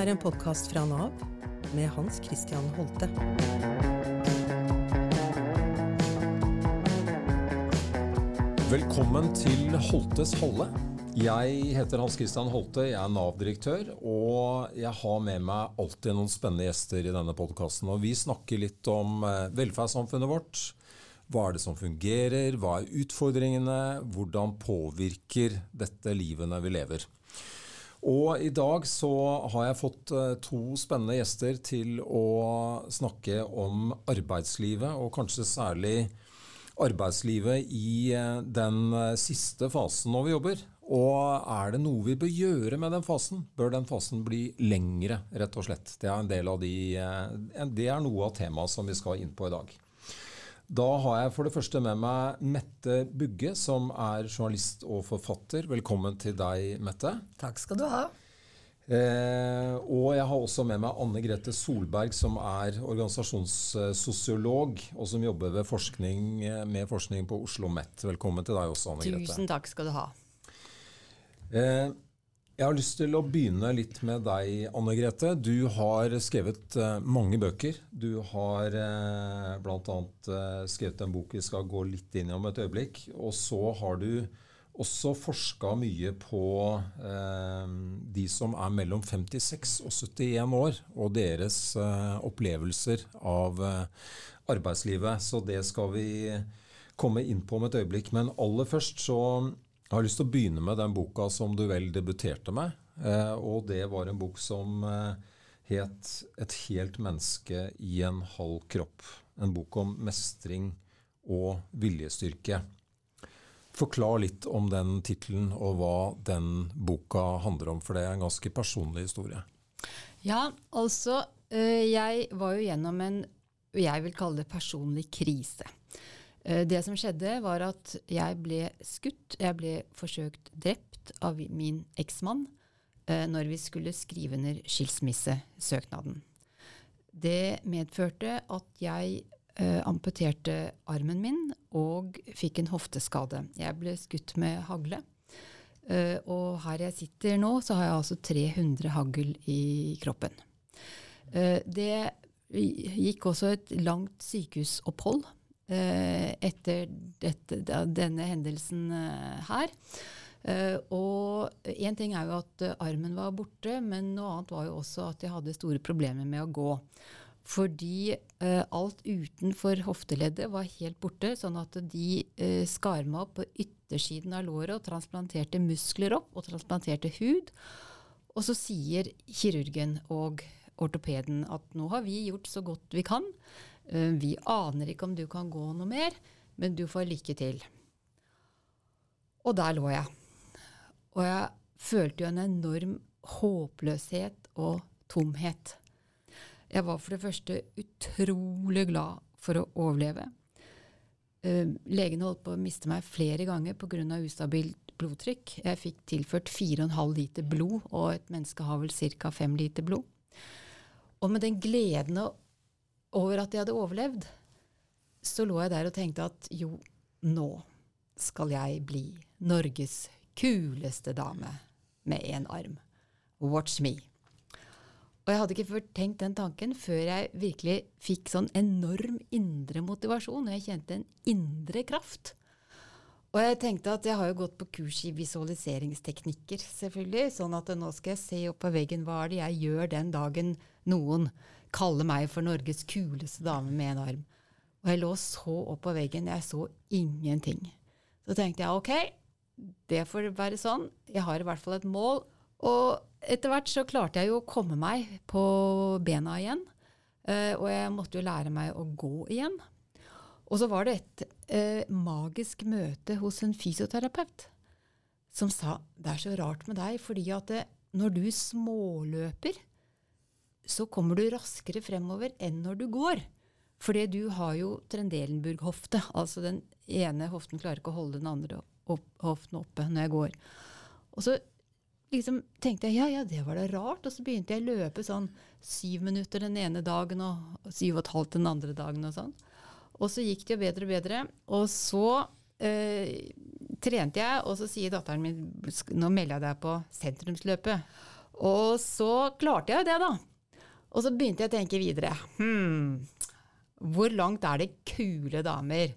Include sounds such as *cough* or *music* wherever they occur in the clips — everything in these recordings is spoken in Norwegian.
er en podkast fra Nav med Hans Christian Holte. Velkommen til Holtes holde. Jeg heter Hans Christian Holte, jeg er Nav-direktør. Og jeg har med meg alltid noen spennende gjester i denne podkasten. Vi snakker litt om eh, velferdssamfunnet vårt. Hva er det som fungerer? Hva er utfordringene? Hvordan påvirker dette livene vi lever? Og i dag så har jeg fått eh, to spennende gjester til å snakke om arbeidslivet, og kanskje særlig arbeidslivet i eh, den eh, siste fasen når vi jobber. Og er det noe vi bør gjøre med den fasen? Bør den fasen bli lengre, rett og slett? Det er, de, eh, det er noe av temaet som vi skal inn på i dag. Da har jeg for det første med meg Mette Bugge, som er journalist og forfatter. Velkommen til deg, Mette. Takk skal du ha. Eh, og jeg har også med meg Anne Grete Solberg, som er organisasjonssosiolog, og som jobber forskning, med forskning på Oslo OsloMet. Velkommen til deg også, Anne Grete. Tusen takk skal du ha. Eh, jeg har lyst til å begynne litt med deg, Anne Grete. Du har skrevet eh, mange bøker. Du har eh, bl.a. Eh, skrevet en bok vi skal gå litt inn i om et øyeblikk. Og så har du også forska mye på eh, de som er mellom 56 og 71 år, og deres eh, opplevelser av eh, arbeidslivet. Så det skal vi komme inn på om et øyeblikk. Men aller først så har lyst til å begynne med den boka som du vel debuterte med. Eh, og det var en bok som eh, het 'Et helt menneske i en halv kropp'. En bok om mestring og viljestyrke. Forklar litt om den tittelen og hva den boka handler om, for det er en ganske personlig historie. Ja, altså eh, Jeg var jo gjennom en jeg vil kalle det personlig krise. Eh, det som skjedde, var at jeg ble skutt. Jeg ble forsøkt drept av min eksmann eh, når vi skulle skrive under skilsmissesøknaden. Det medførte at jeg eh, amputerte armen min og fikk en hofteskade. Jeg ble skutt med hagle. Og her jeg sitter nå, så har jeg altså 300 hagl i kroppen. Det gikk også et langt sykehusopphold eh, etter dette, denne hendelsen eh, her. Uh, og én ting er jo at armen var borte, men noe annet var jo også at jeg hadde store problemer med å gå. Fordi alt utenfor hofteleddet var helt borte, sånn at de skar meg opp på yttersiden av låret og transplanterte muskler opp og transplanterte hud. Og så sier kirurgen og ortopeden at nå har vi gjort så godt vi kan. Uh, vi aner ikke om du kan gå noe mer, men du får lykke til. Og der lå jeg. Og jeg følte jo en enorm håpløshet og tomhet. Jeg var for det første utrolig glad for å overleve. Legene holdt på å miste meg flere ganger pga. ustabilt blodtrykk. Jeg fikk tilført 4,5 liter blod, og et menneske har vel ca. 5 liter blod. Og med den gleden over at jeg hadde overlevd, så lå jeg der og tenkte at jo, nå skal jeg bli Norges kuleste dame med én arm. Watch me. Og jeg hadde ikke før tenkt den tanken før jeg virkelig fikk sånn enorm indre motivasjon, og jeg kjente en indre kraft. Og jeg tenkte at jeg har jo gått på kurs i visualiseringsteknikker, selvfølgelig, sånn at nå skal jeg se opp på veggen hva er det jeg gjør den dagen noen kaller meg for Norges kuleste dame med en arm. Og jeg lå så opp på veggen, jeg så ingenting. Så tenkte jeg ok, det får være sånn, jeg har i hvert fall et mål. Og etter hvert så klarte jeg jo å komme meg på bena igjen. Uh, og jeg måtte jo lære meg å gå igjen. Og så var det et eh, magisk møte hos en fysioterapeut som sa det er så rart med deg, fordi at det, når du småløper, så kommer du raskere fremover enn når du går. Fordi du har jo Trendelenburg-hofte. Altså den ene hoften klarer ikke å holde den andre opp, hoften oppe når jeg går. Og så liksom tenkte jeg ja, ja, det var da rart. Og så begynte jeg å løpe sånn syv minutter den ene dagen og syv og et halvt den andre dagen. Og sånn. Og så gikk det jo bedre og bedre. Og så øh, trente jeg, og så sier datteren min nå melder jeg deg på sentrumsløpet. Og så klarte jeg jo det, da. Og så begynte jeg å tenke videre. Hmm, hvor langt er det kule damer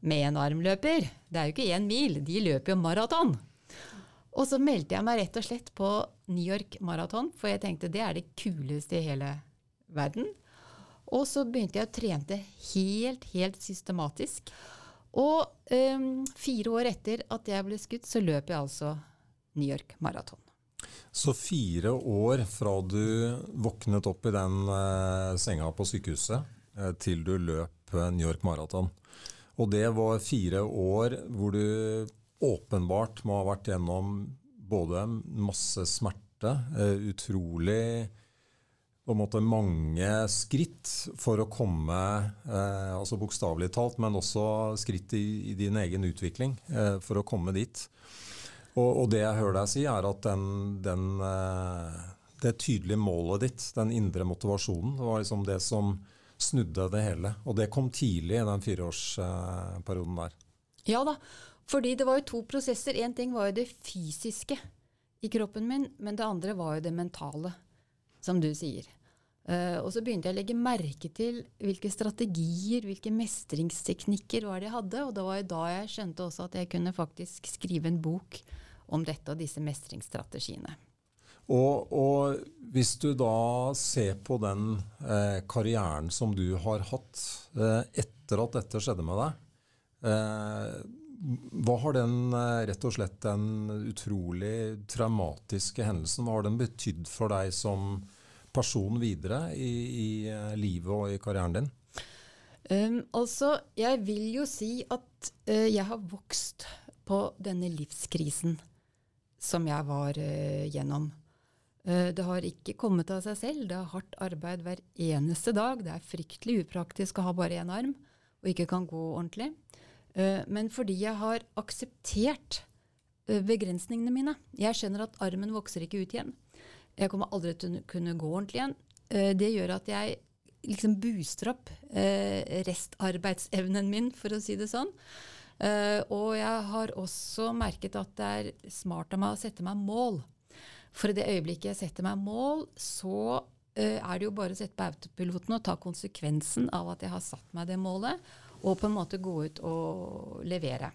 med en armløper? Det er jo ikke én mil, de løper jo maraton. Og så meldte jeg meg rett og slett på New York Marathon, for jeg tenkte det er det kuleste i hele verden. Og så begynte jeg å trene helt, helt systematisk. Og um, fire år etter at jeg ble skutt, så løp jeg altså New York Marathon. Så fire år fra du våknet opp i den uh, senga på sykehuset, uh, til du løp uh, New York Marathon. Og det var fire år hvor du åpenbart må ha vært gjennom både masse smerte, utrolig på en måte mange skritt for å komme eh, altså Bokstavelig talt, men også skritt i, i din egen utvikling eh, for å komme dit. Og, og, det jeg hører deg si, er at den, den, eh, det tydelige målet ditt, den indre motivasjonen, var liksom det som snudde det hele. Og det kom tidlig i den fireårsperioden der. Ja da, fordi det var jo to prosesser. Én ting var jo det fysiske i kroppen min, men det andre var jo det mentale, som du sier. Uh, og så begynte jeg å legge merke til hvilke strategier, hvilke mestringsteknikker var det jeg hadde. Og det var jo da jeg skjønte også at jeg kunne faktisk skrive en bok om dette og disse mestringsstrategiene. Og, og hvis du da ser på den eh, karrieren som du har hatt eh, etter at dette skjedde med deg, eh, hva har den eh, rett og slett den utrolig traumatiske hendelsen, hva har den betydd for deg som person videre i, i eh, livet og i karrieren din? Um, altså, jeg vil jo si at uh, jeg har vokst på denne livskrisen som jeg var uh, gjennom. Uh, det har ikke kommet av seg selv. Det er hardt arbeid hver eneste dag. Det er fryktelig upraktisk å ha bare én arm og ikke kan gå ordentlig. men fordi jeg har akseptert begrensningene mine Jeg skjønner at armen vokser ikke ut igjen. Jeg kommer aldri til å kunne gå ordentlig igjen. Det gjør at jeg liksom booster opp restarbeidsevnen min, for å si det sånn. Eh, og jeg har også merket at det er smart av meg å sette meg mål. For i det øyeblikket jeg setter meg mål, så er det jo bare å sette på autopiloten og ta konsekvensen av at jeg har satt meg det målet, og på en måte gå ut og levere.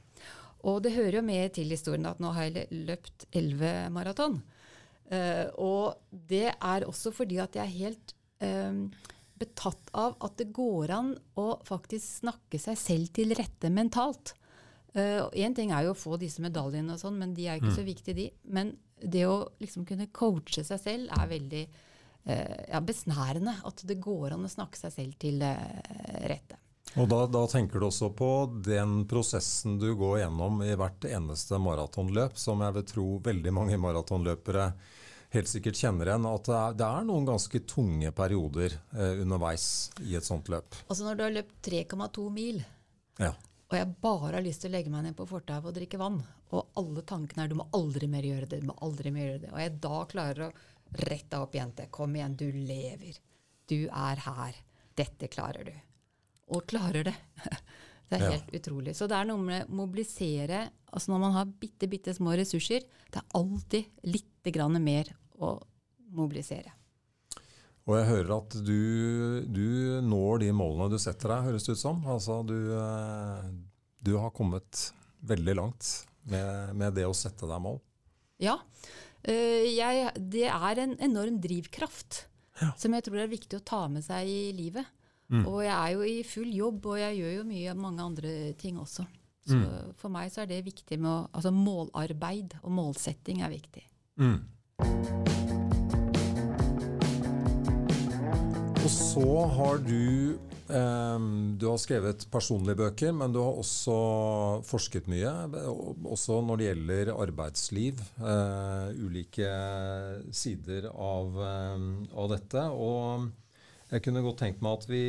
Og det hører jo med til historien at nå har jeg løpt elleve maraton. Uh, og det er også fordi at jeg er helt betatt av at det går an å faktisk snakke seg selv til rette mentalt. Én uh, ting er jo å få disse medaljene, og sånn, men de er ikke mm. så viktige, de. Men det å liksom kunne coache seg selv er veldig uh, ja, besnærende. At det går an å snakke seg selv til rette. Og da, da, tenker du også på den prosessen du går gjennom i hvert eneste maratonløp, som jeg vil tro veldig mange maratonløpere helt sikkert kjenner igjen. At det er, det er noen ganske tunge perioder eh, underveis i et sånt løp. Altså når du har løpt 3,2 mil, ja. Og jeg bare har lyst til å legge meg ned på fortauet og drikke vann, og alle tankene er 'du må aldri mer gjøre det', du må aldri mer gjøre det, og jeg da klarer å rette opp, jente, kom igjen, du lever. Du er her. Dette klarer du og klarer det. *laughs* Det er helt ja. utrolig. Så det er noe med å mobilisere altså Når man har bitte, bitte små ressurser, det er alltid litt grann mer å mobilisere. Og jeg hører at du, du, når de målene du setter deg, høres det ut som. Altså du, eh, du har kommet veldig langt med, med, det å sette deg mål. Ja. Eh, jeg, det er en enorm drivkraft ja. som jeg tror er viktig å ta med seg i livet. Mm. Og jeg er jo i full jobb, og jeg gjør jo mye mange andre ting også. Så mm. for meg så er det viktig med å Altså målarbeid og målsetting er viktig. Mm. Og så har du eh, Du har skrevet personlige bøker, men du har også forsket mye. Også når det gjelder arbeidsliv. Eh, ulike sider av, eh, av dette. Og jeg kunne godt tenkt meg at vi,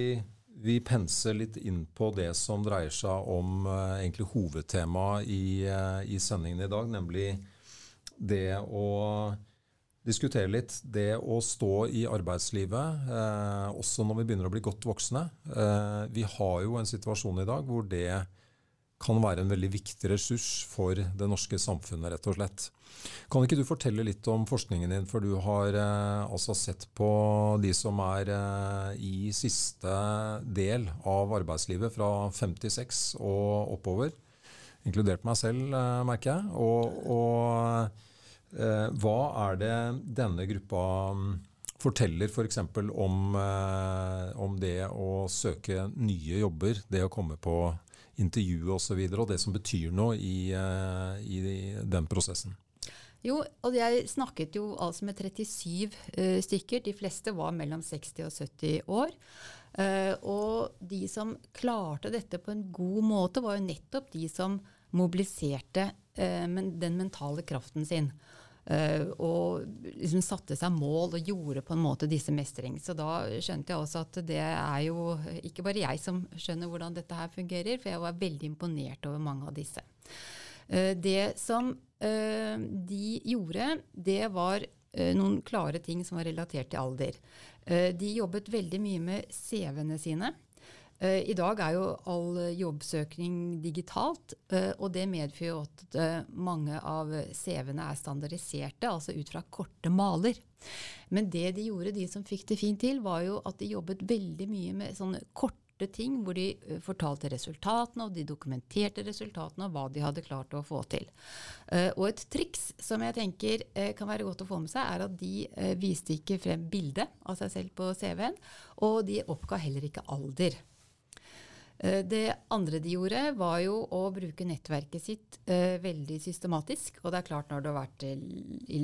vi penser litt inn på det som dreier seg om uh, egentlig hovedtemaet i, uh, i, sendingen i dag, nemlig det å diskutere litt det å stå i arbeidslivet, eh, også når vi begynner å bli godt voksne. vi har jo en situasjon i dag hvor det kan være en veldig viktig ressurs for det norske samfunnet, rett og slett. Kan ikke du fortelle litt om forskningen din, for du har eh, altså sett på de som er eh, i siste del av arbeidslivet, fra 56 og oppover. Inkludert meg selv, eh, merker jeg. Og, og eh, hva er det denne gruppa mm, forteller f.eks. For om, eh, om det å søke nye jobber, det å komme på intervju osv., og, så videre, og det som betyr noe i, eh, i den prosessen? Jo, og jeg snakket jo altså med 37 uh, eh, stykker. De fleste var mellom 60 og 70 år. Uh, og de som klarte dette på en god måte, var jo nettopp de som mobiliserte uh, men den mentale kraften sin. Uh, og liksom satte seg mål og gjorde på en måte disse mestring. Så da skjønte jeg også at det er jo ikke bare jeg som skjønner hvordan dette her fungerer, for jeg var veldig imponert over mange av disse. Uh, det som uh, de gjorde, det var noen klare ting som var relatert til alder. de jobbet veldig mye med CV-ene sine. Eh, I dag er jo all jobbsøkning digitalt, eh, og det medfører at eh, mange av CV-ene er standardiserte, altså ut fra korte maler. Men det de gjorde, de som fikk det fint til, var jo at de jobbet veldig mye med sånne korte ting hvor de fortalte resultatene, og de dokumenterte resultatene og hva de hadde klart å få til. Og et triks som jeg tenker kan være godt å få med seg, er at de viste ikke frem bildet av seg selv på CV-en, og de oppga heller ikke alder. Eh, det andre de gjorde, var jo å bruke nettverket sitt uh, veldig systematisk. Og det er klart når du har, vært, i,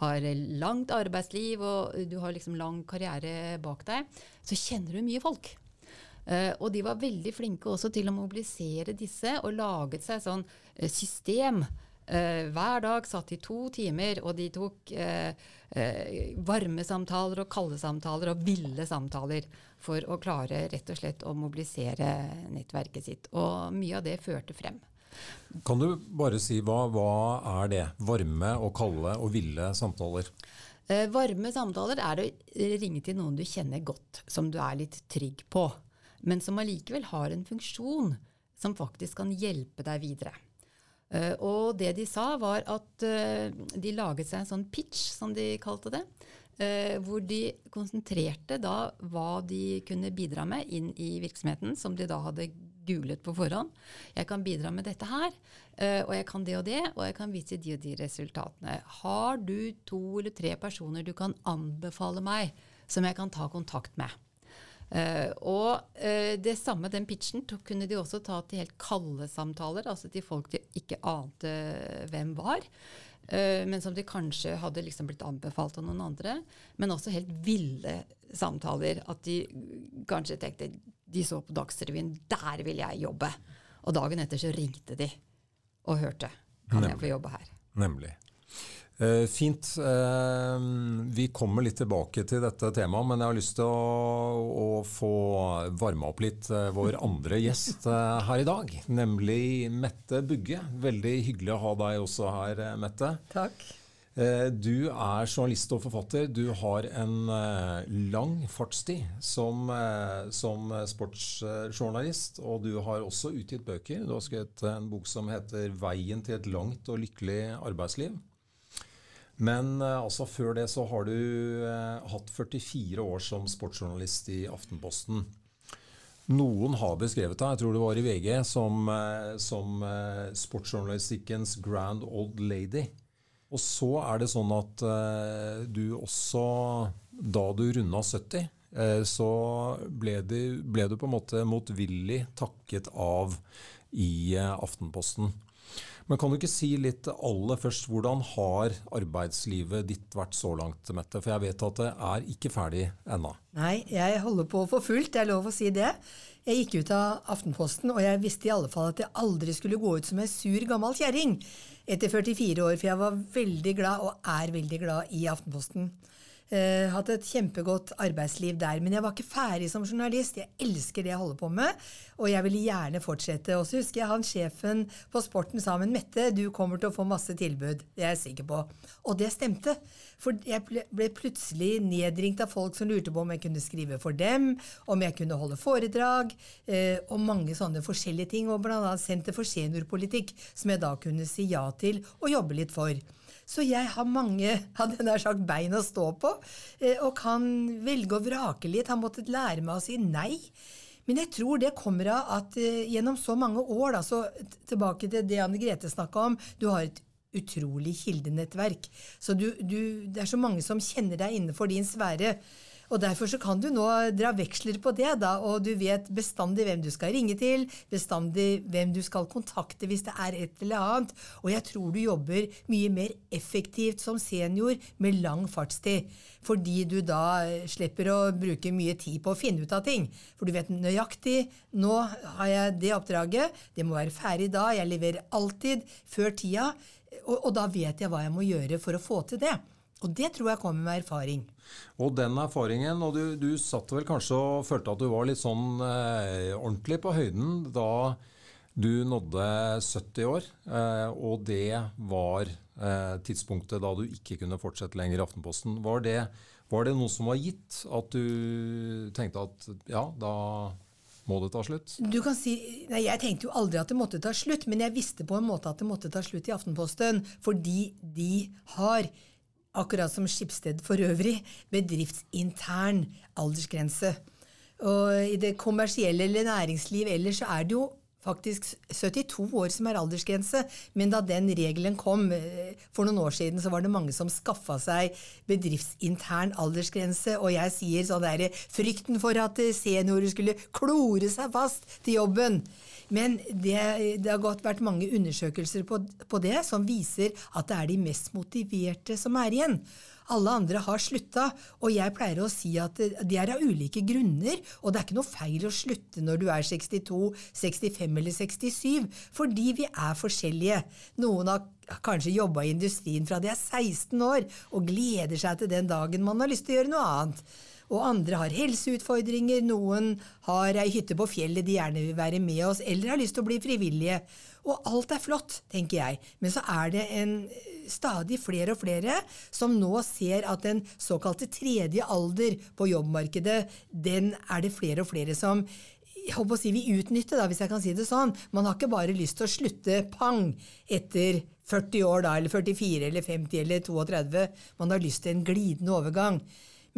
har langt arbeidsliv og du har liksom lang karriere bak deg, så kjenner du mye folk. Uh, og de var veldig flinke også til å mobilisere disse og laget seg sånn uh, hver dag satt de to timer, og de tok varme samtaler og kalde samtaler og ville samtaler for å klare rett og slett å mobilisere nettverket sitt. Og mye av det førte frem. Kan du bare si hva, hva er det? Varme og kalde og ville samtaler? Varme samtaler er å ringe til noen du kjenner godt, som du er litt trygg på, men som allikevel har en funksjon som faktisk kan hjelpe deg videre. Uh, og det de sa, var at uh, de laget seg en sånn pitch, som de kalte det. Uh, hvor de konsentrerte da hva de kunne bidra med inn i virksomheten, som de da hadde googlet på forhånd. Jeg kan bidra med dette her, og jeg kan det og det, og jeg kan vise de og de resultatene. Har du to eller tre personer du kan anbefale meg, som jeg kan ta kontakt med? Uh, og uh, det samme, den pitchen, kunne de også ta til helt kalde samtaler, altså til folk de ikke ante hvem var. Uh, men som de kanskje hadde liksom blitt anbefalt av noen andre. Men også helt ville samtaler. At de kanskje tenkte De så på Dagsrevyen, der vil jeg jobbe! Og dagen etter så ringte de og hørte. Kan Nemlig. jeg få jobbe her? Nemlig. Uh, fint. Uh, vi kommer litt tilbake til dette temaet, men jeg har lyst til å, å få varma opp litt uh, vår andre gjest her i dag. Nemlig Mette Bugge. Veldig hyggelig å ha deg også her, Mette. Takk. Du er journalist og forfatter. Du har en lang fartstid som, som sportsjournalist. Og du har også utgitt bøker. Du har skrevet en bok som heter 'Veien til et langt og lykkelig arbeidsliv'. Men eh, altså, før det så har du eh, hatt 44 år som sportsjournalist i Aftenposten. Noen har beskrevet deg, jeg tror det var i VG, som, eh, som sportsjournalistikkens grand old lady. Og så er det sånn at du også, da du runda 70, eh, så ble, det, ble, du på en måte motvillig takket av i Aftenposten. Men kan du ikke si litt aller først, hvordan har arbeidslivet ditt vært så langt, Mette? For jeg vet at det er ikke ferdig ennå. Nei, jeg holder på for fullt, det er lov å si det. Jeg gikk ut av Aftenposten, og jeg visste i alle fall at jeg aldri skulle gå ut som ei sur gammel kjerring etter 44 år, for jeg var veldig glad, og er veldig glad, i Aftenposten. Eh, hatt et kjempegodt arbeidsliv der. Men jeg var ikke ferdig som journalist. Jeg elsker det jeg holder på med, og jeg ville gjerne fortsette. Og så husker jeg han sjefen på Sporten sa men Mette, du kommer til å få masse tilbud. Det er jeg sikker på. Og det stemte. For jeg ble plutselig nedringt av folk som lurte på om jeg kunne skrive for dem, om jeg kunne holde foredrag, uh, og mange sånne forskjellige ting. Og bl.a. Senter for seniorpolitikk, som jeg da kunne si ja til og jobbe litt for. Så jeg har mange hadde nær sagt, bein å stå på, eh, og kan velge og vrake litt. Har måttet lære meg å si nei. Men jeg tror det kommer av at uh, gjennom så mange år, da, så tilbake til det Anne Grete snakka om, du har et utrolig kildenettverk. Så du, du, det er så mange som kjenner deg innenfor din sfære. Og Derfor så kan du nå dra veksler på det, da, og du vet bestandig hvem du skal ringe til, bestandig hvem du skal kontakte hvis det er et eller annet. Og jeg tror du jobber mye mer effektivt som senior med lang fartstid. Fordi du da slipper å bruke mye tid på å finne ut av ting. For du vet nøyaktig nå har jeg det oppdraget, det må være ferdig da, jeg leverer alltid før tida. Og, og da vet jeg hva jeg må gjøre for å få til det. Og det tror jeg kommer med erfaring. Og den erfaringen, og du, du satt vel kanskje og følte at du var litt sånn eh, ordentlig på høyden da du nådde 70 år, eh, og det var eh, tidspunktet da du ikke kunne fortsette lenger i Aftenposten. Var det, var det noe som var gitt, at du tenkte at ja, da må det ta slutt? Du kan si, nei, Jeg tenkte jo aldri at det måtte ta slutt, men jeg visste på en måte at det måtte ta slutt i Aftenposten, fordi de har akkurat som Skipsted for øvrig, bedriftsintern aldersgrense. Og i det kommersielle eller næringsliv ellers så er det jo faktisk 72 år som er aldersgrense, men da den regelen kom eh, for noen år siden, så var det mange som skaffa seg bedriftsintern aldersgrense, og jeg sier sånn derre frykten for at seniorer skulle klore seg fast til jobben. Men det, det har godt vært mange undersøkelser på, på det som viser at det er de mest motiverte som er igjen. Alle andre har slutta, og jeg pleier å si at de er av ulike grunner, og det er ikke noe feil å slutte når du er 62, 65 eller 67, fordi vi er forskjellige. Noen har kanskje jobba i industrien fra de er 16 år, og gleder seg til den dagen man har lyst til å gjøre noe annet og andre har helseutfordringer, noen har ei hytte på fjellet de gjerne vil være med oss, eller har lyst til å bli frivillige. Og alt er flott, tenker jeg, men så er det en stadig flere og flere som nå ser at den såkalte tredje alder på jobbmarkedet, den er det flere og flere som jeg håper å si vi utnytter, da, hvis jeg kan si det sånn. Man har ikke bare lyst til å slutte pang etter 40 år, da, eller 44 eller 50 eller 32. Man har lyst til en glidende overgang.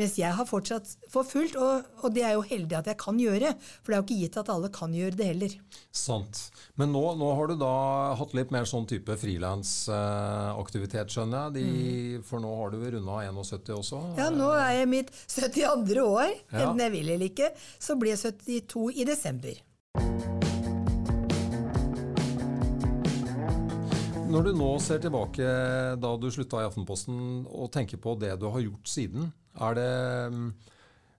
Mens jeg har fortsatt for fullt, og, og, det er jo heldig at jeg kan gjøre. For det er jo ikke gitt at alle kan gjøre det heller. Sant. Men nå, nå har du da hatt litt mer sånn type frilansaktivitet, skjønner jeg. De, mm. For nå har du runda 71 også? Ja, nå er jeg mitt 72. år. Ja. Enten jeg vil eller ikke. Så blir jeg 72 i desember. Når du nå ser tilbake da du slutta i Aftenposten og tenker på det du har gjort siden, er det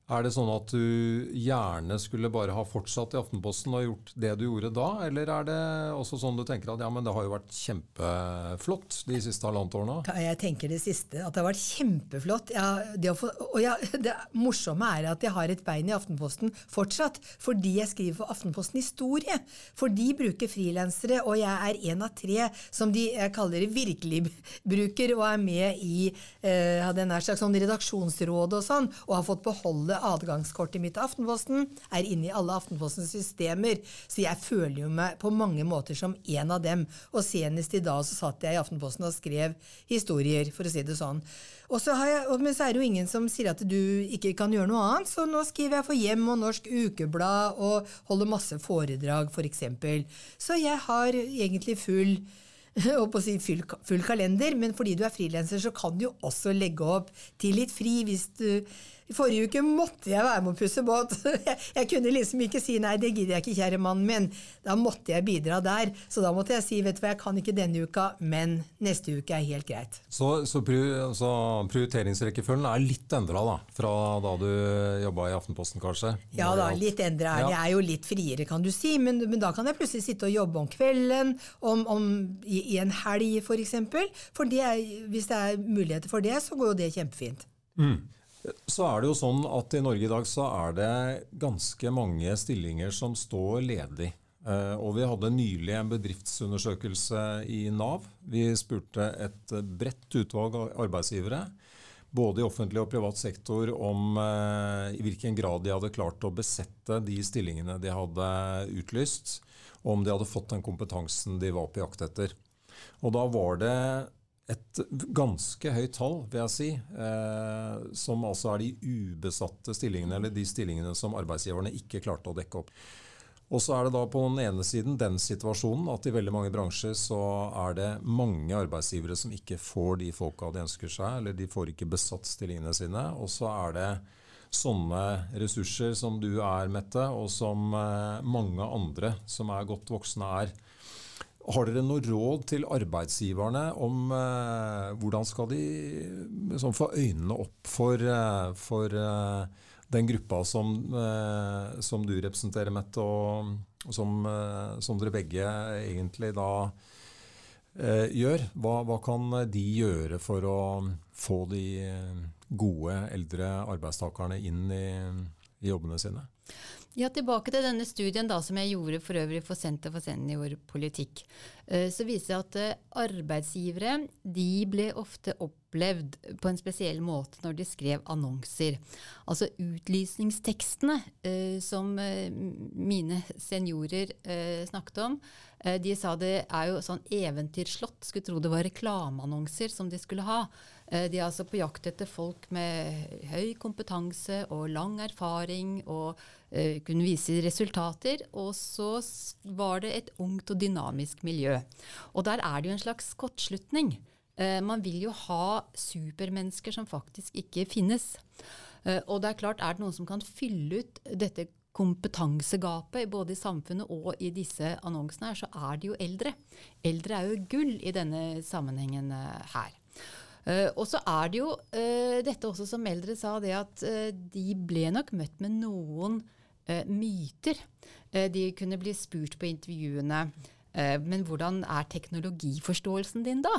er det sånn at du gjerne skulle bare ha fortsatt i Aftenposten og gjort det du gjorde da, eller er det også sånn du tenker at ja, men det har jo vært kjempeflott de siste halvannet årene? Jeg tenker det siste, at det har vært kjempeflott. Ja, det få, og ja, *laughs* det morsomme er at jeg har et bein i Aftenposten fortsatt, fordi jeg skriver for Aftenposten Historie. For de bruker frilansere, og jeg er en av tre som de jeg kaller virkelig *laughs* bruker, og er med i eh, en slags sånn redaksjonsråd og sånn, og har fått beholde adgangskortet mitt til Aftenposten, er inne i alle Aftenpostens systemer, så jeg føler jo meg på mange måter som en av dem. Og senest i dag så satt jeg i Aftenposten og skrev historier, for å si det sånn. Og så jeg, men så er det jo ingen som sier at du ikke kan gjøre noe annet, så nå skriver jeg for Hjem og Norsk Ukeblad og holder masse foredrag, f.eks. For så jeg har egentlig full *laughs* å si full, full, kalender, men fordi du er frilanser, så kan du jo også legge opp til litt fri hvis du i forrige uke måtte jeg være med å pusse båt. *laughs* Jeg, jeg, kunne liksom ikke si nei, det gidder jeg ikke, kjære mannen min. Da måtte jeg bidra der. Så da måtte jeg si vet du hva, jeg kan ikke denne uka, men neste uke er helt greit. Så, så, så prioriteringsrekkefølgen er litt endra da, fra da du jobba i Aftenposten, kanskje? Ja da, litt endra. Ja. Jeg er jo litt friere, kan du si, men, men, da kan jeg plutselig sitte og jobbe om kvelden, om, om, i, i, en helg f.eks. For, for det er, hvis det er muligheter for det, så går jo det kjempefint. Mm. Så er det jo sånn at i Norge i dag så er det ganske mange stillinger som står ledig. Eh, og vi hadde nylig en bedriftsundersøkelse i Nav. Vi spurte et bredt utvalg av arbeidsgivere, både i offentlig og privat sektor, om eh, i hvilken grad de hadde klart å besette de stillingene de hadde utlyst, og om de hadde fått den kompetansen de var på jakt etter. Og da var det et ganske høyt tall, vil jeg si, eh, som altså er de ubesatte stillingene, eller de stillingene som arbeidsgiverne ikke klarte å dekke opp. Og så er det da på den ene siden den situasjonen at i veldig mange bransjer så er det mange arbeidsgivere som ikke får de folka de ønsker seg, eller de får ikke besatt stillingene sine. Og så er det sånne ressurser som du er, Mette, og som eh, mange andre som er godt voksne er. Har dere noe råd til arbeidsgiverne om eh, hvordan skal de liksom, få øynene opp for, eh, for eh, den gruppa som, eh, som, du representerer, Mette, og, som, eh, som, dere begge egentlig da gjør? Hva, hva, kan de gjøre for å få de gode eldre arbeidstakerne inn i, i jobbene sine? Ja, Tilbake til denne studien da, som jeg gjorde for øvrig for Senter for seniorpolitikk. Eh, så viser det at eh, arbeidsgivere de ble ofte opplevd på en spesiell måte når de skrev annonser. Altså utlysningstekstene eh, som mine seniorer snakket om, de sa det er jo sånn eventyrslott. Skulle tro det var reklameannonser som de skulle ha. De er altså på jakt etter folk med høy kompetanse og lang erfaring og uh, kunne vise resultater. Og så var det et ungt og dynamisk miljø. Og der er det jo en slags kortslutning. Uh, man vil jo ha supermennesker som faktisk ikke finnes. Uh, og det er klart, er det noen som kan fylle ut dette kompetansegapet både i samfunnet og i disse annonsene, her, så er det jo eldre. Eldre er jo gull i denne sammenhengen her. Uh, og så er det jo uh, dette også som eldre sa, det at uh, de ble nok møtt med noen myter. de kunne bli spurt på intervjuene men hvordan er teknologiforståelsen din da?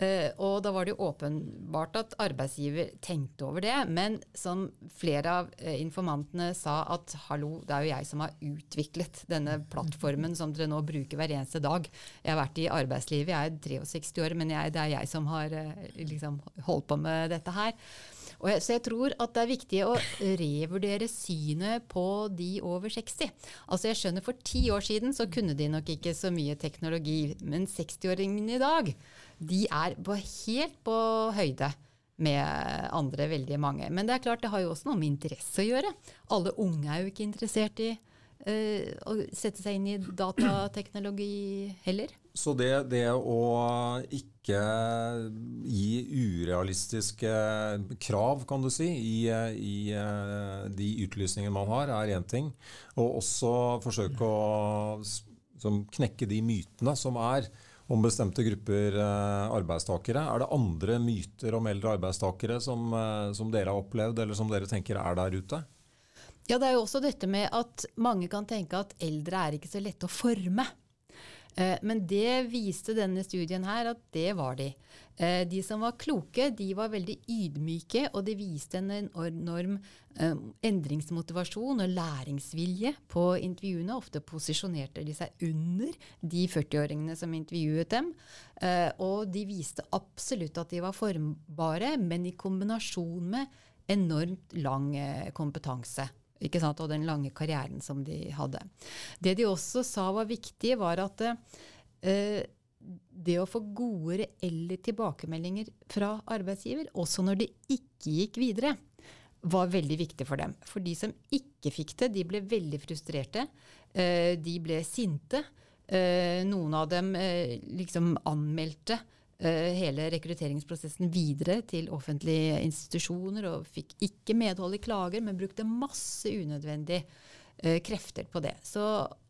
Uh, og da var det jo åpenbart at arbeidsgiver tenkte over det. Men som flere av uh, informantene sa at hallo, det er jo jeg som har utviklet denne plattformen som dere nå bruker hver eneste dag. Jeg har vært i arbeidslivet, jeg er 63 år, men jeg, det er jeg som har uh, liksom holdt på med dette her. Jeg, så jeg tror at det er viktig å revurdere synet på de over 60. Altså jeg skjønner For ti år siden så kunne de nok ikke så mye teknologi, men 60-åringene i dag de er på helt på høyde med andre, veldig mange. Men det er klart, det har jo også noe med interesse å gjøre. Alle unge er jo ikke interessert i uh, å sette seg inn i datateknologi heller. Så det, det, å ikke gi urealistiske krav, kan du si, i, i uh, de utlysningene man har, er én ting. Og også forsøke å som, knekke de mytene som er om bestemte grupper eh, arbeidstakere. Er det andre myter om eldre arbeidstakere som, eh, som, dere har opplevd, eller som dere tenker er der ute? Ja, Det er jo også dette med at mange kan tenke at eldre er ikke så lette å forme. Eh, men det viste denne studien her at det var de. Eh, de som var kloke, de var veldig ydmyke, og de viste en enorm eh, endringsmotivasjon og læringsvilje på intervjuene. Ofte posisjonerte de seg under de 40-åringene som intervjuet dem. Og de viste absolutt at de var formbare, men i kombinasjon med enormt lang kompetanse ikke sant, og den lange karrieren som de hadde. Det de også sa var viktig, var at eh, det å få gode, reelle tilbakemeldinger fra arbeidsgiver, også når de ikke gikk videre, var veldig viktig for dem. For de som ikke fikk det, de ble veldig frustrerte. Eh, de ble sinte. Eh, noen av dem eh, liksom anmeldte hele rekrutteringsprosessen videre til offentlige institusjoner og fikk ikke medhold i klager, men brukte masse unødvendig uh, krefter på det. Så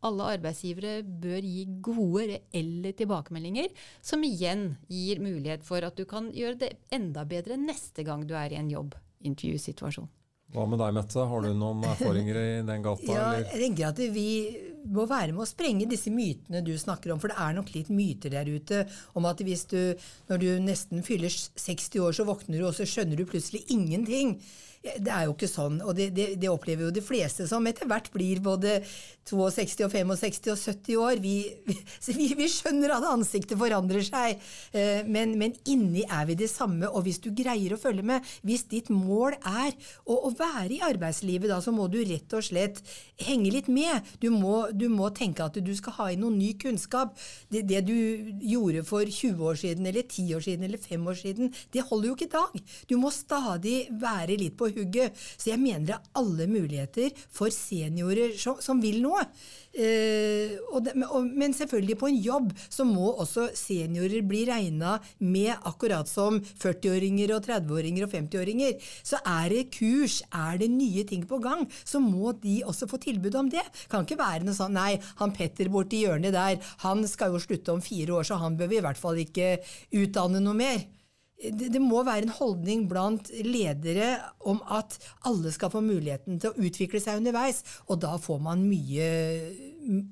alle arbeidsgivere bør gi gode, reelle tilbakemeldinger, som igjen gir mulighet for at du kan gjøre det enda bedre neste gang du er i en jobbintervjusituasjon. Hva med deg, Mette? Har du noen erfaringer i den gata? Ja, jeg tenker at vi må være med å sprenge disse mytene du snakker om. For det er nok litt myter der ute om at hvis du, når du nesten fyller 60 år, så våkner du, og så skjønner du plutselig ingenting. Det er jo ikke sånn, og det, det, det, opplever jo de fleste som etter hvert blir både 62 og 65 og 70 år. Vi, vi, vi skjønner at ansiktet forandrer seg, eh, men, men, inni er vi det samme. Og hvis du greier å følge med, hvis ditt mål er å, å være i arbeidslivet, da, så må du rett og slett henge litt med. Du må, du må tenke at du skal ha inn noe ny kunnskap. Det, det du gjorde for 20 år siden, eller 10 år siden, eller 5 år siden, det holder jo ikke i dag. Du må stadig være litt på hugget. Så jeg mener det er alle muligheter for seniorer som, som vil noe. Eh, det, men selvfølgelig på en jobb så må også seniorer bli regna med, akkurat som 40-åringer og 30-åringer og 50-åringer. Så er det kurs, er det nye ting på gang, så må de også få tilbud om det. Kan ikke være noe sånn nei, han Petter borti hjørnet der, han skal jo slutte om fire år, så han bør vi i hvert fall ikke utdanne noe mer det, det, må være en holdning blant ledere om at alle skal få muligheten til å utvikle seg underveis, og da får man mye,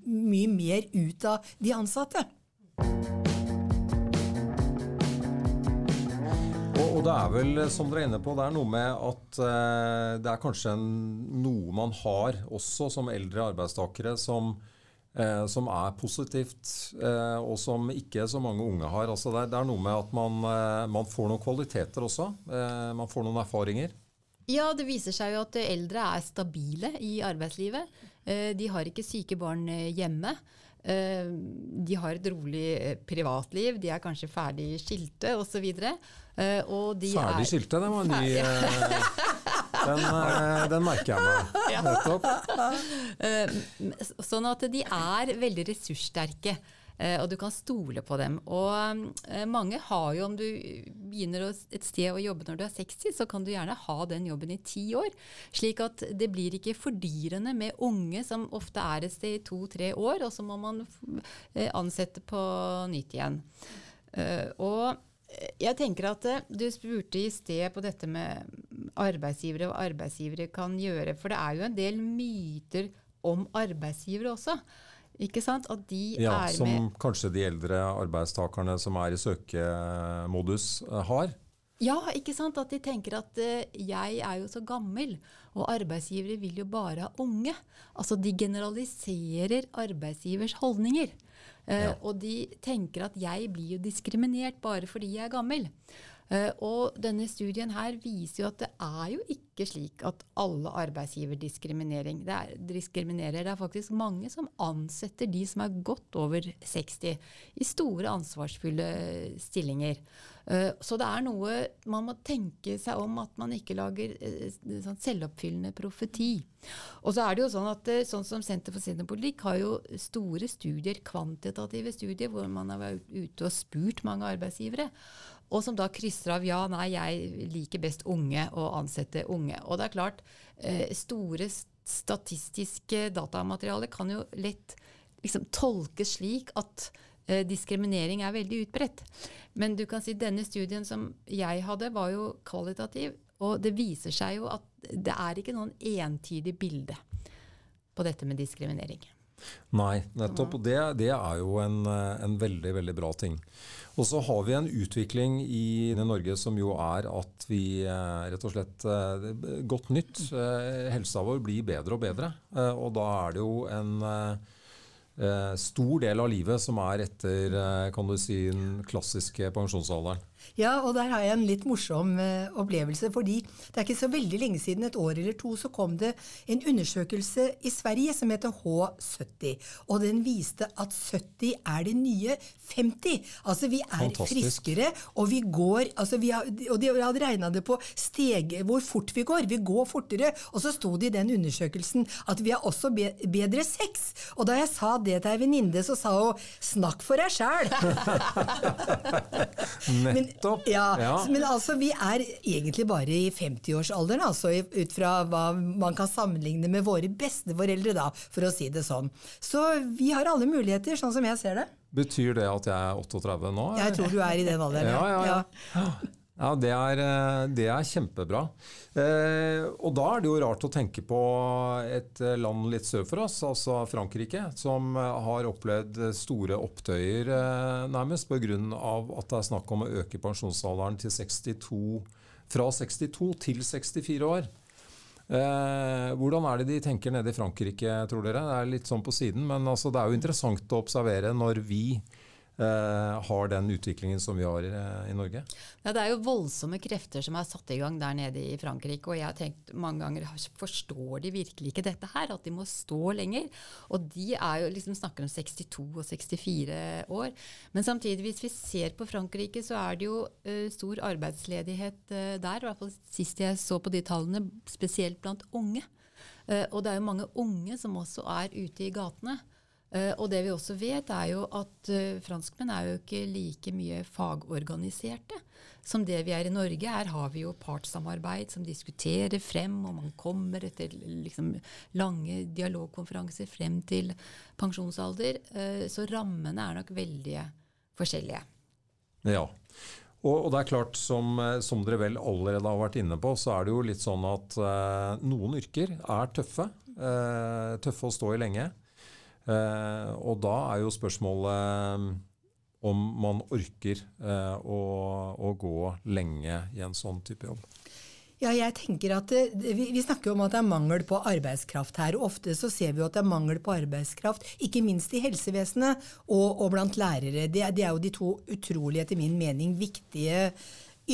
mye mer ut av de ansatte. Og, det er vel, som dere er inne på, det er noe med at eh, det er kanskje en, noe man har også som eldre arbeidstakere som eh, som er positivt, eh, og som ikke så mange unge har. Altså det, er, det, er, noe med at man, eh, man får noen kvaliteter også. Eh, man får noen erfaringer. Ja, det viser seg jo at eldre er stabile i arbeidslivet. Eh, de har ikke syke barn hjemme. De har et rolig privatliv, de er kanskje ferdig skilte osv. Ferdig skilte, det var en ny *laughs* Den, eh, den, merker jeg meg. *laughs* Nettopp. Eh, sånn at de er veldig ressurssterke. Eh, og du kan stole på dem. Og mange har jo, om du begynner et sted å jobbe når du er 60, så kan du gjerne ha den jobben i ti år. Slik at det blir ikke fordyrende med unge som ofte er et sted i to-tre år, og så må man ansette på nytt igjen. Og jeg tenker at Du spurte i sted på dette med arbeidsgivere og arbeidsgivere kan gjøre. For det er jo en del myter om arbeidsgivere også. Ikke sant? At de ja, er som med kanskje de eldre arbeidstakerne som er i søkemodus, eh, har? Ja, ikke sant? At de tenker at uh, jeg er jo så gammel, og arbeidsgivere vil jo bare ha unge. Altså de generaliserer arbeidsgivers holdninger. Uh, ja. Og de tenker at jeg blir jo diskriminert bare fordi jeg er gammel. Uh, og denne studien her viser jo at det er jo ikke slik at alle arbeidsgiver er, diskriminerer. Det er faktisk mange som ansetter de som er godt over 60, i store, ansvarsfulle stillinger. Uh, så det er noe man må tenke seg om at man ikke lager uh, sånn selvoppfyllende profeti. Og så er det jo sånn at sånn som Senter for seniorpolitikk har jo store studier, kvantitative studier, hvor man har vært ute og spurt mange arbeidsgivere og som da krysser av ja, nei, jeg liker best unge og ansette unge. Og det er klart, eh, store statistiske datamaterialer kan jo lett liksom, tolkes slik at eh, diskriminering er veldig utbredt. Men du kan si denne studien som jeg hadde, var jo kvalitativ. Og det viser seg jo at det er ikke noen entydig bilde på dette med diskriminering. Nei, nettopp. Det, det er jo en, eh, en, veldig, veldig bra ting. Og så har vi en utvikling i Norge som jo er at vi eh, rett og slett eh, Godt nytt. Helsa vår blir bedre og bedre. Og da er det jo en stor del av livet som er etter kan du si, den klassiske pensjonsalderen. Ja, og der har jeg en litt morsom uh, opplevelse. Fordi det er ikke så veldig lenge siden, et år eller to, så kom det en undersøkelse i Sverige som heter H70. Og den viste at 70 er det nye 50. Altså vi er Fantastisk. friskere, og vi går altså vi har, Og de hadde regna det på steg, hvor fort vi går. Vi går fortere. Og så sto det i den undersøkelsen at vi har også be, bedre sex. Og da jeg sa det til ei venninne, så sa hun 'snakk for deg sjæl'. *laughs* Nettopp. Ja, ja. Men altså, vi er egentlig bare i 50-årsalderen, altså, ut fra hva man kan sammenligne med våre besteforeldre, da, for å si det sånn. Så vi har alle muligheter, sånn som jeg ser det. Betyr det at jeg er 38 nå? Jeg tror du er i den alderen, ja. ja, ja. *gasps* Ja, det er, eh, det er kjempebra. Eh, og da er det jo rart å tenke på et land litt sør for oss, altså Frankrike, som har opplevd store opptøyer eh, nærmest pga. at det er snakk om å øke pensjonsalderen 62, fra 62 til 64 år. Eh, hvordan er det de tenker nede i Frankrike, tror dere? Det er litt sånn på siden, men altså, det er jo interessant å observere når vi Eh, har den utviklingen som vi har i Norge? Ja, det er jo voldsomme krefter som er satt i gang der nede i Frankrike. Og jeg har tenkt mange ganger forstår de virkelig ikke dette her? At de må stå lenger? Og de er jo liksom snakker om 62 og 64 år. Men samtidig, hvis vi ser på Frankrike, så er det jo uh, stor arbeidsledighet der. I hvert fall sist jeg så på de tallene, spesielt blant unge. Uh, og det er jo mange unge som også er ute i gatene. Uh, og det vi også vet, er jo at uh, franskmenn er jo ikke like mye fagorganiserte som det vi er i Norge. Her har vi jo partssamarbeid som diskuterer frem, og man kommer etter liksom, lange dialogkonferanser frem til pensjonsalder. Uh, så rammene er nok veldig forskjellige. Ja. Og, og, det er klart, som, som, dere vel allerede har vært inne på, så er det jo litt sånn at noen yrker er tøffe. tøffe å stå i lenge. Eh, og da er jo spørsmålet eh, om man orker eh, å, å, gå lenge i en sånn type jobb. Ja, jeg tenker at vi, vi, snakker om at det er mangel på arbeidskraft her. og Ofte så ser vi jo at det er mangel på arbeidskraft, ikke minst i helsevesenet og, og blant lærere. Det, det, er jo de to utrolig, etter min mening, viktige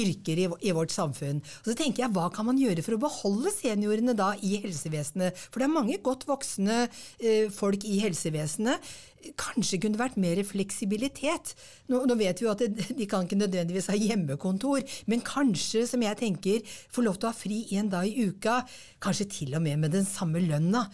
yrker i, i, vårt samfunn. Og så tenker jeg, Hva kan man gjøre for å beholde seniorene da i helsevesenet? For det er mange godt voksne eh, folk i helsevesenet kanskje kunne vært mer fleksibilitet. Nå, nå vet vi jo at det, *laughs* de kan ikke nødvendigvis ha hjemmekontor, men kanskje, som jeg tenker, få lov til å ha fri en dag i uka. Kanskje til og med med den samme lønna.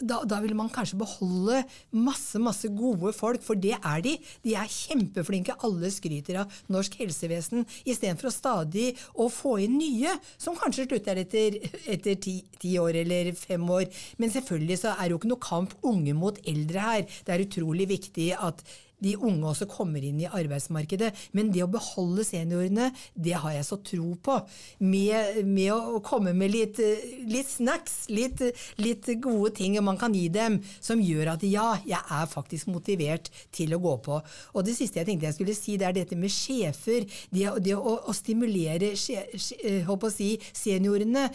Da, da vil man kanskje beholde masse, masse gode folk, for det er de. De er kjempeflinke. Alle skryter av norsk helsevesen, istedenfor å stadig å få inn nye, som kanskje slutter etter, *laughs* etter ti, ti år eller fem år. Men selvfølgelig så er det jo ikke noe kamp unge mot eldre her. Det er utrolig utrolig viktig at de unge også kommer inn i arbeidsmarkedet. Men det å beholde seniorene, det har jeg så tro på. Med, med å komme med litt, litt snacks, litt, litt, gode ting man kan gi dem, som gjør at ja, jeg er faktisk motivert til å gå på. Og det siste jeg tenkte jeg skulle si, det er dette med sjefer. Det, det å, å, stimulere sje, sje, å si, seniorene.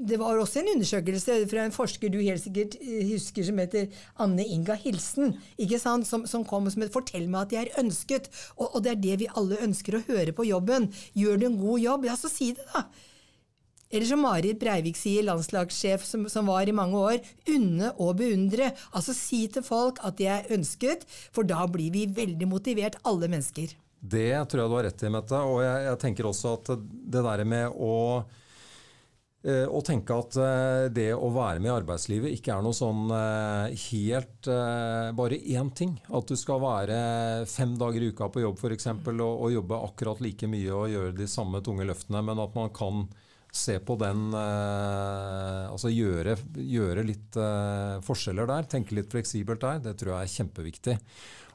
Det var også en undersøkelse fra en forsker du helt sikkert husker, som heter Anne Inga Hilsen, ikke sant? Som, som kom som et Fortell meg at jeg er ønsket. Og, og, det er det vi alle ønsker å høre på jobben. Gjør du en god jobb, ja, så si det, da. Eller som Marit Breivik sier, landslagssjef som, som, var i mange år, unne og beundre. Altså si til folk at de er ønsket, for da blir vi veldig motivert, alle mennesker. Det tror jeg du har rett i, Mette. Og jeg, jeg tenker også at det der med å og tenke at eh, det å være med i arbeidslivet ikke er noe sånn eh, helt bare én ting. At du skal være fem dager i uka på jobb f.eks. Og, og jobbe akkurat like mye og gjøre de samme tunge løftene, men at man kan se på den Altså gjøre, gjøre litt forskjeller der. Tenke litt fleksibelt der. Det tror jeg er kjempeviktig.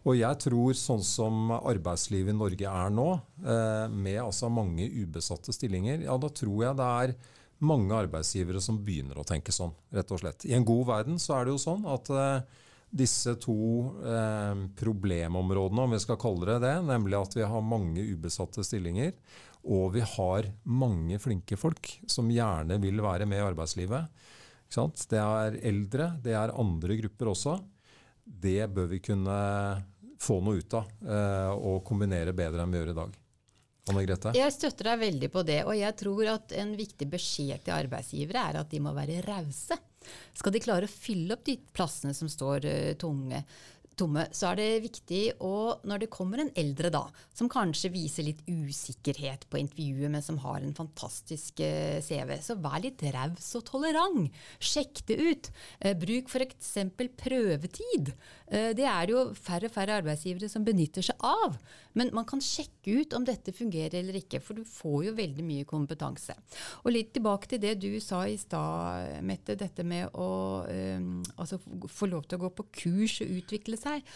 Og jeg tror sånn som arbeidslivet i Norge er nå, med altså mange ubesatte stillinger, ja da tror jeg det er mange arbeidsgivere som begynner å tenke sånn, rett og slett. I en god verden så er det jo sånn at eh, disse to eh, problemområdene, om vi skal kalle det det, nemlig at vi har mange ubesatte stillinger, og vi har mange flinke folk som gjerne vil være med i arbeidslivet. Det er eldre, det er andre grupper også. Det bør vi kunne få noe ut av eh, og kombinere bedre enn vi gjør i dag. Anne Grete? Jeg støtter deg veldig på det. Og jeg tror at en viktig beskjed til arbeidsgivere er at de må være rause. Skal de klare å fylle opp de plassene som står uh, tunge, tomme, så er det viktig å, når det kommer en eldre da, som kanskje viser litt usikkerhet på intervjuet, men som har en fantastisk eh, CV, så vær litt raus og tolerant. Sjekk det ut. Eh, bruk f.eks. prøvetid. Eh, det er det jo færre og færre arbeidsgivere som benytter seg av. Men man kan sjekke ut om dette fungerer eller ikke, for du får jo veldig mye kompetanse. Og litt tilbake til det du sa i stad, Mette, dette med å altså, få lov til å gå på kurs og utvikle seg seg.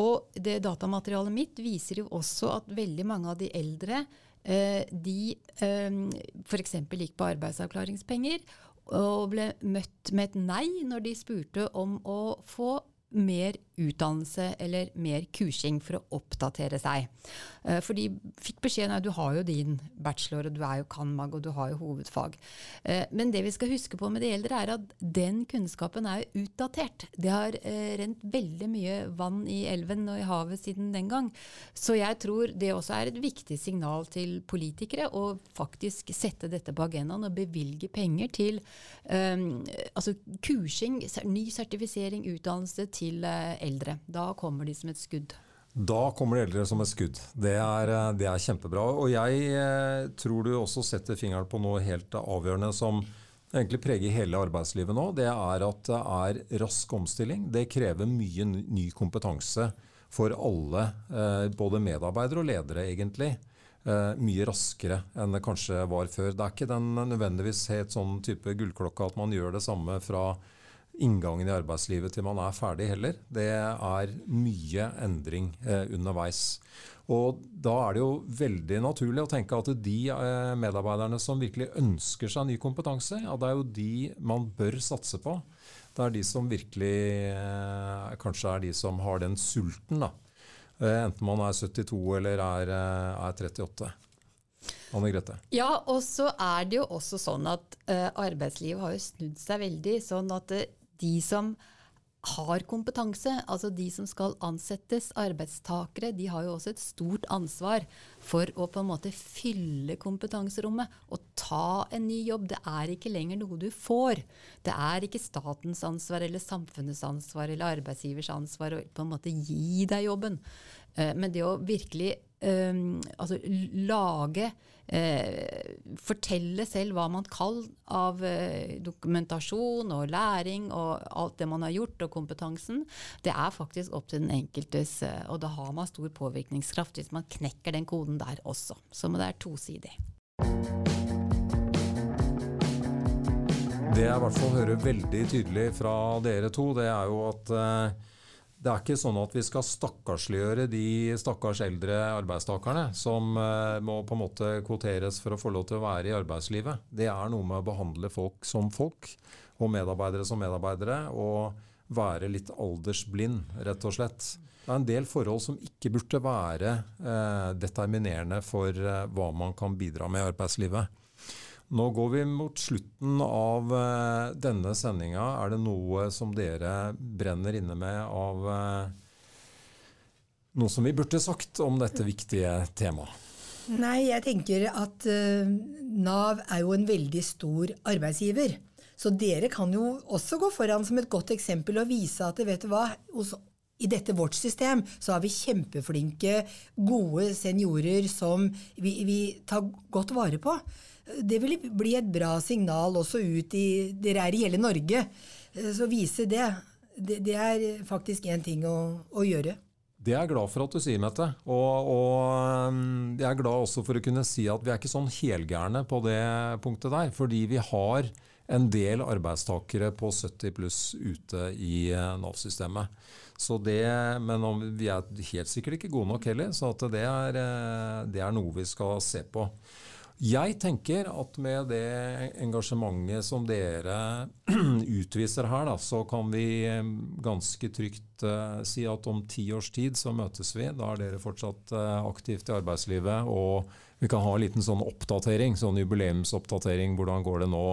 Og det datamaterialet mitt viser jo også at veldig mange av de eldre eh, de eh, f.eks. gikk på arbeidsavklaringspenger og ble møtt med et nei når de spurte om å få mer utdannelse eller mer kursing for å oppdatere seg. Eh, for de fikk beskjed at du har jo din bachelor, og du er jo cand.mag, og du har jo hovedfag. Eh, men det vi skal huske på med de eldre, er at den kunnskapen er utdatert. Det har eh, rent veldig mye vann i elven og i havet siden den gang. Så jeg tror det også er et viktig signal til politikere å faktisk sette dette på agendaen og bevilge penger til um, altså kursing, ny sertifisering, utdannelse til eldre eldre. Da kommer de som et skudd. Da kommer de eldre som et skudd. Det er, eh, det er kjempebra. Og jeg eh, tror du også setter fingeren på noe helt avgjørende som egentlig preger hele arbeidslivet nå. Det er at det er rask omstilling. Det krever mye ny kompetanse for alle, eh, både medarbeidere og ledere, egentlig. Mye raskere enn det kanskje var før. Det er ikke den nødvendigvis helt sånn type gullklokka at man gjør det samme fra inngangen i arbeidslivet til man er ferdig heller. Det er mye endring eh, underveis. Og Da er det jo veldig naturlig å tenke at de eh, medarbeiderne som virkelig ønsker seg ny kompetanse, ja, det er jo de man bør satse på. Det er de som virkelig eh, kanskje er de som har den sulten. da. Eh, enten man er 72 eller er, eh, er 38. Anne Grete? Ja, og så er det jo også sånn at arbeidslivet har jo snudd seg veldig. Sånn at de som har kompetanse, altså de som skal ansettes, arbeidstakere, de har jo også et stort ansvar for å på en måte fylle kompetanserommet og ta en ny jobb. Det er ikke lenger noe du får. Det er ikke statens ansvar eller samfunnets ansvar eller arbeidsgivers ansvar å på en måte gi deg jobben. Eh, men det å virkelig um, altså lage eh, fortelle selv hva man kan av eh, dokumentasjon og læring og alt det man har gjort, og kompetansen, det er faktisk opp til den enkeltes. Eh, og da har man stor påvirkningskraft hvis man knekker den koden der også. Så det er tosidig. Det jeg i hvert fall hører veldig tydelig fra dere to, det er jo at eh, det er ikke sånn at vi skal stakkarsliggjøre de stakkars eldre arbeidstakerne som uh, må på en måte kvoteres for å få lov til å være i arbeidslivet. Det er noe med å behandle folk som folk, og medarbeidere som medarbeidere, og være litt aldersblind, rett og slett. Det er en del forhold som ikke burde være uh, determinerende for uh, hva man kan bidra med i arbeidslivet. Nå går vi mot slutten av uh, denne sendinga. Er det noe som dere brenner inne med av uh, noe som vi burde sagt om dette viktige temaet? Nei, jeg tenker at uh, Nav er jo en veldig stor arbeidsgiver. Så dere kan jo også gå foran som et godt eksempel og vise at vet du hva, hos i dette vårt system så har vi kjempeflinke, gode seniorer som vi, vi tar godt vare på det vil bli et bra signal også ut i Dere er i hele Norge, eh, så vise det. Det, det er faktisk én ting å, å, gjøre. Det er jeg glad for at du sier, Mette. Og, og um, jeg er glad også for å kunne si at vi er ikke sånn helgærne på det punktet der. Fordi vi har en del arbeidstakere på 70 pluss ute i eh, Nav-systemet. Så det, Men vi er helt sikkert ikke gode nok heller, så det er, eh, det er noe vi skal se på. Jeg tenker at med det engasjementet som dere *clears throat* utviser her, da, så kan vi eh, ganske trygt uh, si at om ti års tid så møtes vi. Da er dere fortsatt uh, aktivt i arbeidslivet. Og vi kan ha en liten sånn oppdatering, sånn jubileumsoppdatering. Hvordan går det nå?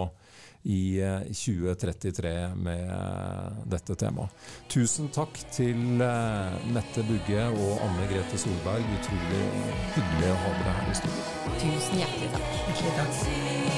I 2033 eh, med eh, dette temaet. Tusen takk til eh, Mette Bugge og Anne Grete Solberg. Utrolig hyggelig å ha dere her i studio. Tusen hjertelig takk. Hjertelig takk.